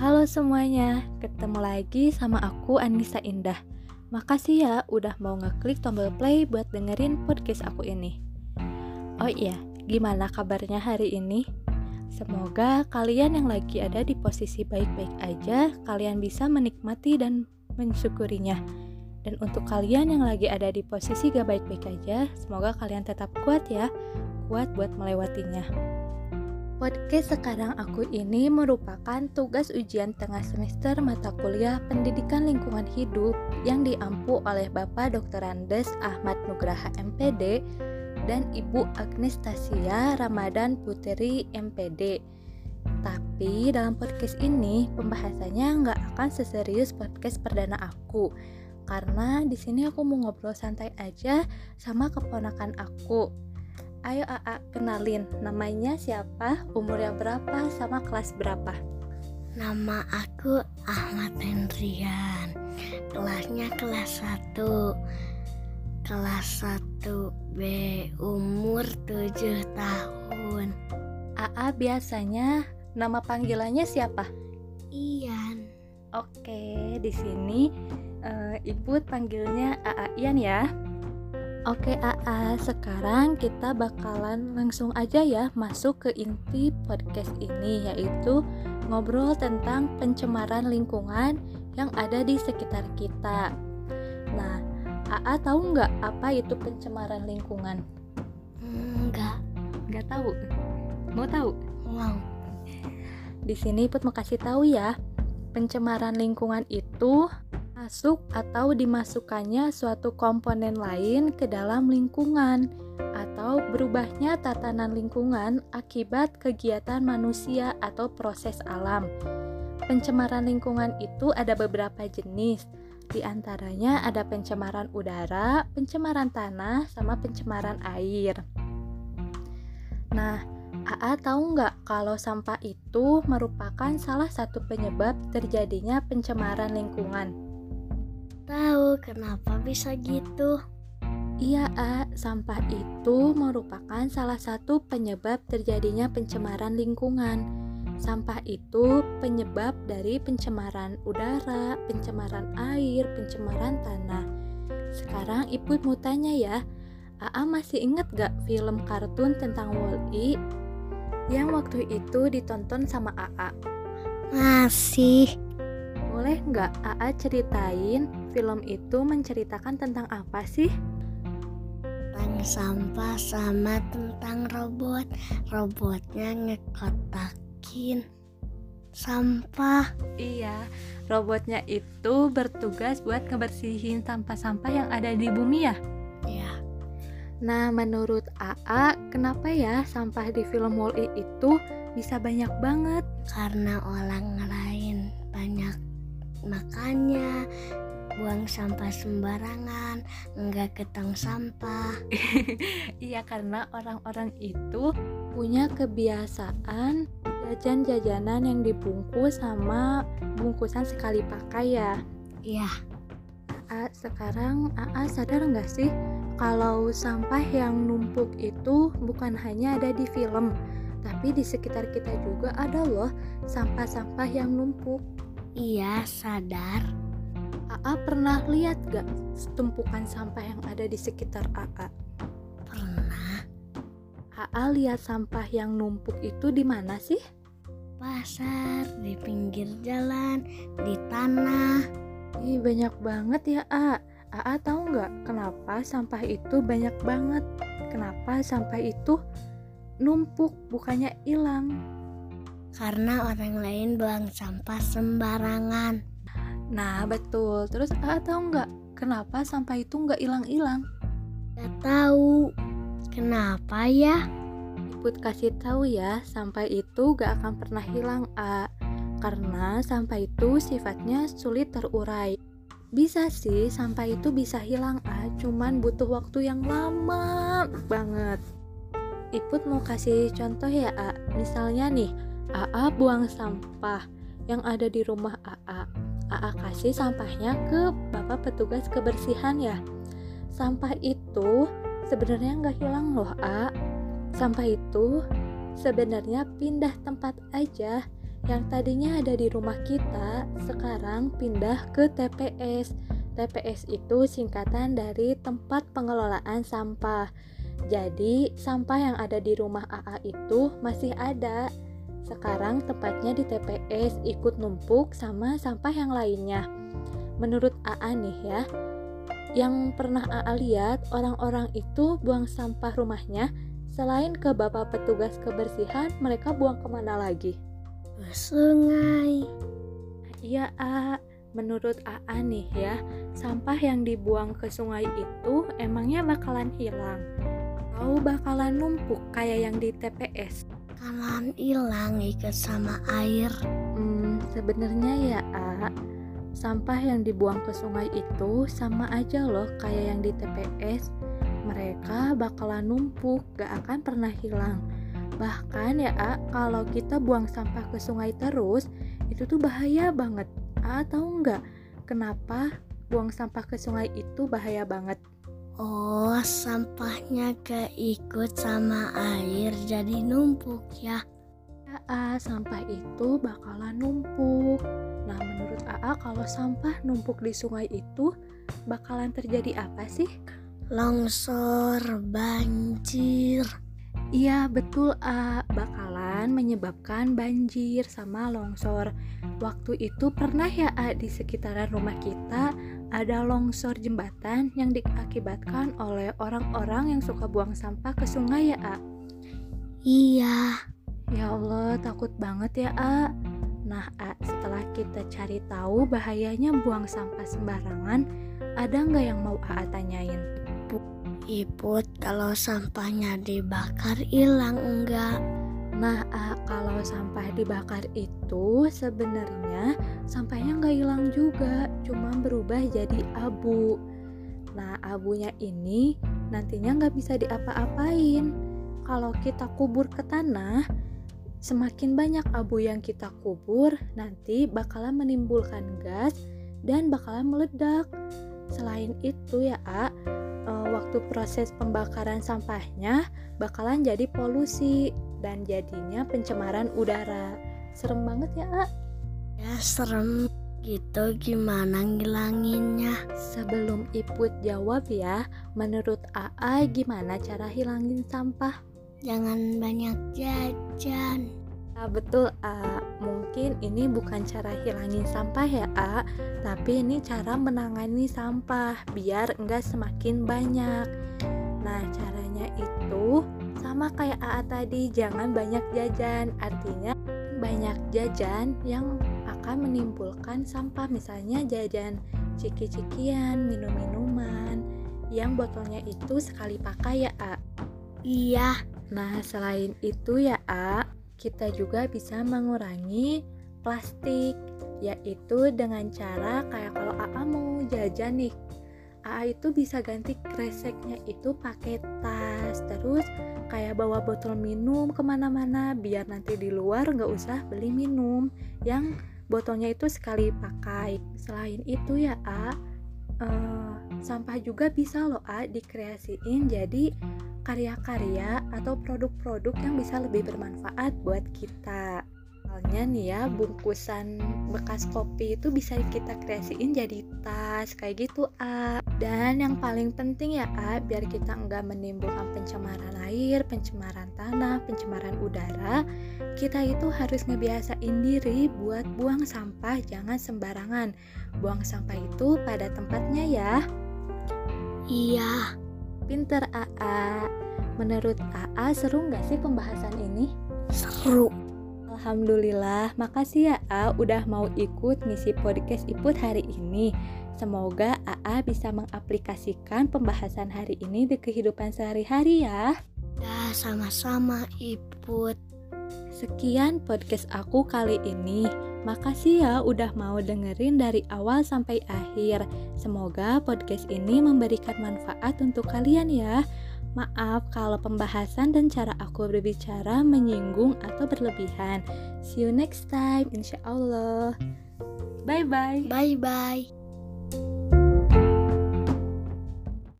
Halo semuanya, ketemu lagi sama aku Anissa Indah. Makasih ya udah mau ngeklik tombol play buat dengerin podcast aku ini. Oh iya, gimana kabarnya hari ini? Semoga kalian yang lagi ada di posisi baik-baik aja, kalian bisa menikmati dan mensyukurinya. Dan untuk kalian yang lagi ada di posisi gak baik-baik aja, semoga kalian tetap kuat ya, kuat buat melewatinya. Podcast sekarang aku ini merupakan tugas ujian tengah semester mata kuliah Pendidikan Lingkungan Hidup yang diampu oleh Bapak Dr. Andes Ahmad Nugraha MPD dan Ibu Agnes Tasia Ramadan Putri MPD. Tapi dalam podcast ini pembahasannya nggak akan seserius podcast perdana aku, karena di sini aku mau ngobrol santai aja sama keponakan aku Ayo AA kenalin namanya siapa, umurnya berapa, sama kelas berapa? Nama aku Ahmad Hendrian. Kelasnya kelas 1. Kelas 1 B, umur 7 tahun. AA biasanya nama panggilannya siapa? Ian. Oke, di sini uh, Ibu panggilnya AA Ian ya. Oke AA, sekarang kita bakalan langsung aja ya masuk ke inti podcast ini yaitu ngobrol tentang pencemaran lingkungan yang ada di sekitar kita. Nah, AA tahu nggak apa itu pencemaran lingkungan? Enggak. Nggak tahu. Mau tahu? Mau. Di sini Put mau kasih tahu ya. Pencemaran lingkungan itu masuk atau dimasukkannya suatu komponen lain ke dalam lingkungan atau berubahnya tatanan lingkungan akibat kegiatan manusia atau proses alam. Pencemaran lingkungan itu ada beberapa jenis, di antaranya ada pencemaran udara, pencemaran tanah, sama pencemaran air. Nah, AA tahu nggak kalau sampah itu merupakan salah satu penyebab terjadinya pencemaran lingkungan? Tahu kenapa bisa gitu. Iya, A. Sampah itu merupakan salah satu penyebab terjadinya pencemaran lingkungan. Sampah itu penyebab dari pencemaran udara, pencemaran air, pencemaran tanah. Sekarang Ibu mau tanya ya, AA masih inget gak film kartun tentang Wall-E yang waktu itu ditonton sama AA? Masih. Boleh nggak AA ceritain film itu menceritakan tentang apa sih? Tentang sampah sama tentang robot. Robotnya ngekotakin sampah. Iya, robotnya itu bertugas buat ngebersihin sampah-sampah yang ada di bumi ya? Iya. Nah, menurut AA, kenapa ya sampah di film Wall-E itu bisa banyak banget? Karena orang lain banyak Makanya buang sampah sembarangan, enggak ke tong sampah. iya, karena orang-orang itu punya kebiasaan jajan-jajanan yang dibungkus sama bungkusan sekali pakai ya. Iya. A, sekarang AA sadar nggak sih kalau sampah yang numpuk itu bukan hanya ada di film, tapi di sekitar kita juga ada loh sampah-sampah yang numpuk. Iya, sadar. AA pernah lihat gak setumpukan sampah yang ada di sekitar AA? Pernah. AA lihat sampah yang numpuk itu di mana sih? Pasar, di pinggir jalan, di tanah. Ih, banyak banget ya, A. AA tahu nggak kenapa sampah itu banyak banget? Kenapa sampah itu numpuk bukannya hilang? karena orang lain buang sampah sembarangan. Nah, betul. Terus A tahu nggak kenapa sampah itu nggak hilang-hilang? Gak tahu. Kenapa ya? Ibu kasih tahu ya, sampah itu gak akan pernah hilang A. Karena sampah itu sifatnya sulit terurai. Bisa sih, sampah itu bisa hilang A, cuman butuh waktu yang lama banget. Iput mau kasih contoh ya A. Misalnya nih, AA buang sampah yang ada di rumah AA. AA kasih sampahnya ke bapak petugas kebersihan ya. Sampah itu sebenarnya nggak hilang loh A. Sampah itu sebenarnya pindah tempat aja. yang tadinya ada di rumah kita sekarang pindah ke TPS. TPS itu singkatan dari tempat pengelolaan sampah. Jadi, sampah yang ada di rumah AA itu masih ada. Sekarang tempatnya di TPS ikut numpuk sama sampah yang lainnya. Menurut AA nih ya, yang pernah AA lihat orang-orang itu buang sampah rumahnya selain ke bapak petugas kebersihan mereka buang ke mana lagi? Ke sungai. Iya, A. Menurut AA nih ya, sampah yang dibuang ke sungai itu emangnya bakalan hilang? Atau bakalan numpuk kayak yang di TPS? Kalan hilang ikut sama air. Hmm, sebenarnya ya, A. Sampah yang dibuang ke sungai itu sama aja loh kayak yang di TPS. Mereka bakalan numpuk, gak akan pernah hilang. Bahkan ya, A, kalau kita buang sampah ke sungai terus, itu tuh bahaya banget. A tahu nggak kenapa buang sampah ke sungai itu bahaya banget? Oh, sampahnya keikut sama air jadi numpuk ya. Ya, A, sampah itu bakalan numpuk. Nah, menurut AA kalau sampah numpuk di sungai itu bakalan terjadi apa sih? Longsor, banjir. Iya betul A, bakalan menyebabkan banjir sama longsor. Waktu itu pernah ya A di sekitaran rumah kita ada longsor jembatan yang diakibatkan oleh orang-orang yang suka buang sampah ke sungai ya A. Iya. Ya Allah takut banget ya A. Nah A, setelah kita cari tahu bahayanya buang sampah sembarangan, ada nggak yang mau A tanyain? Iput kalau sampahnya dibakar hilang enggak? Nah, A, kalau sampah dibakar itu sebenarnya sampahnya nggak hilang juga, cuma berubah jadi abu. Nah, abunya ini nantinya nggak bisa diapa-apain. Kalau kita kubur ke tanah, semakin banyak abu yang kita kubur, nanti bakalan menimbulkan gas dan bakalan meledak. Selain itu ya, A, uh, waktu proses pembakaran sampahnya bakalan jadi polusi dan jadinya pencemaran udara. Serem banget ya, A. Ya serem gitu gimana ngilanginnya? Sebelum Iput jawab ya, menurut AA gimana cara hilangin sampah? Jangan banyak jajan. Ah, betul A. Mungkin ini bukan cara hilangin sampah ya A, tapi ini cara menangani sampah biar enggak semakin banyak. Nah, caranya itu sama kayak AA tadi, jangan banyak jajan. Artinya banyak jajan yang akan menimbulkan sampah, misalnya jajan ciki-cikian, minum-minuman yang botolnya itu sekali pakai ya A. Iya. Nah, selain itu ya A, kita juga bisa mengurangi plastik yaitu dengan cara kayak kalau AA mau jajan nih AA itu bisa ganti kreseknya itu pakai tas terus kayak bawa botol minum ke mana-mana biar nanti di luar nggak usah beli minum yang botolnya itu sekali pakai selain itu ya A uh, sampah juga bisa loh A dikreasiin jadi karya-karya atau produk-produk yang bisa lebih bermanfaat buat kita. Misalnya nih ya, bungkusan bekas kopi itu bisa kita kreasiin jadi tas kayak gitu A. Dan yang paling penting ya A, biar kita nggak menimbulkan pencemaran air, pencemaran tanah, pencemaran udara, kita itu harus ngebiasain diri buat buang sampah jangan sembarangan. Buang sampah itu pada tempatnya ya. Iya. Pinter AA. Menurut AA seru nggak sih pembahasan ini? Seru. Alhamdulillah, makasih ya A udah mau ikut ngisi podcast Iput hari ini. Semoga AA bisa mengaplikasikan pembahasan hari ini di kehidupan sehari-hari ya. Ya, sama-sama Iput. Sekian podcast aku kali ini. Makasih ya udah mau dengerin dari awal sampai akhir. Semoga podcast ini memberikan manfaat untuk kalian ya. Maaf kalau pembahasan dan cara aku berbicara menyinggung atau berlebihan. See you next time, insya Allah. Bye bye. Bye bye.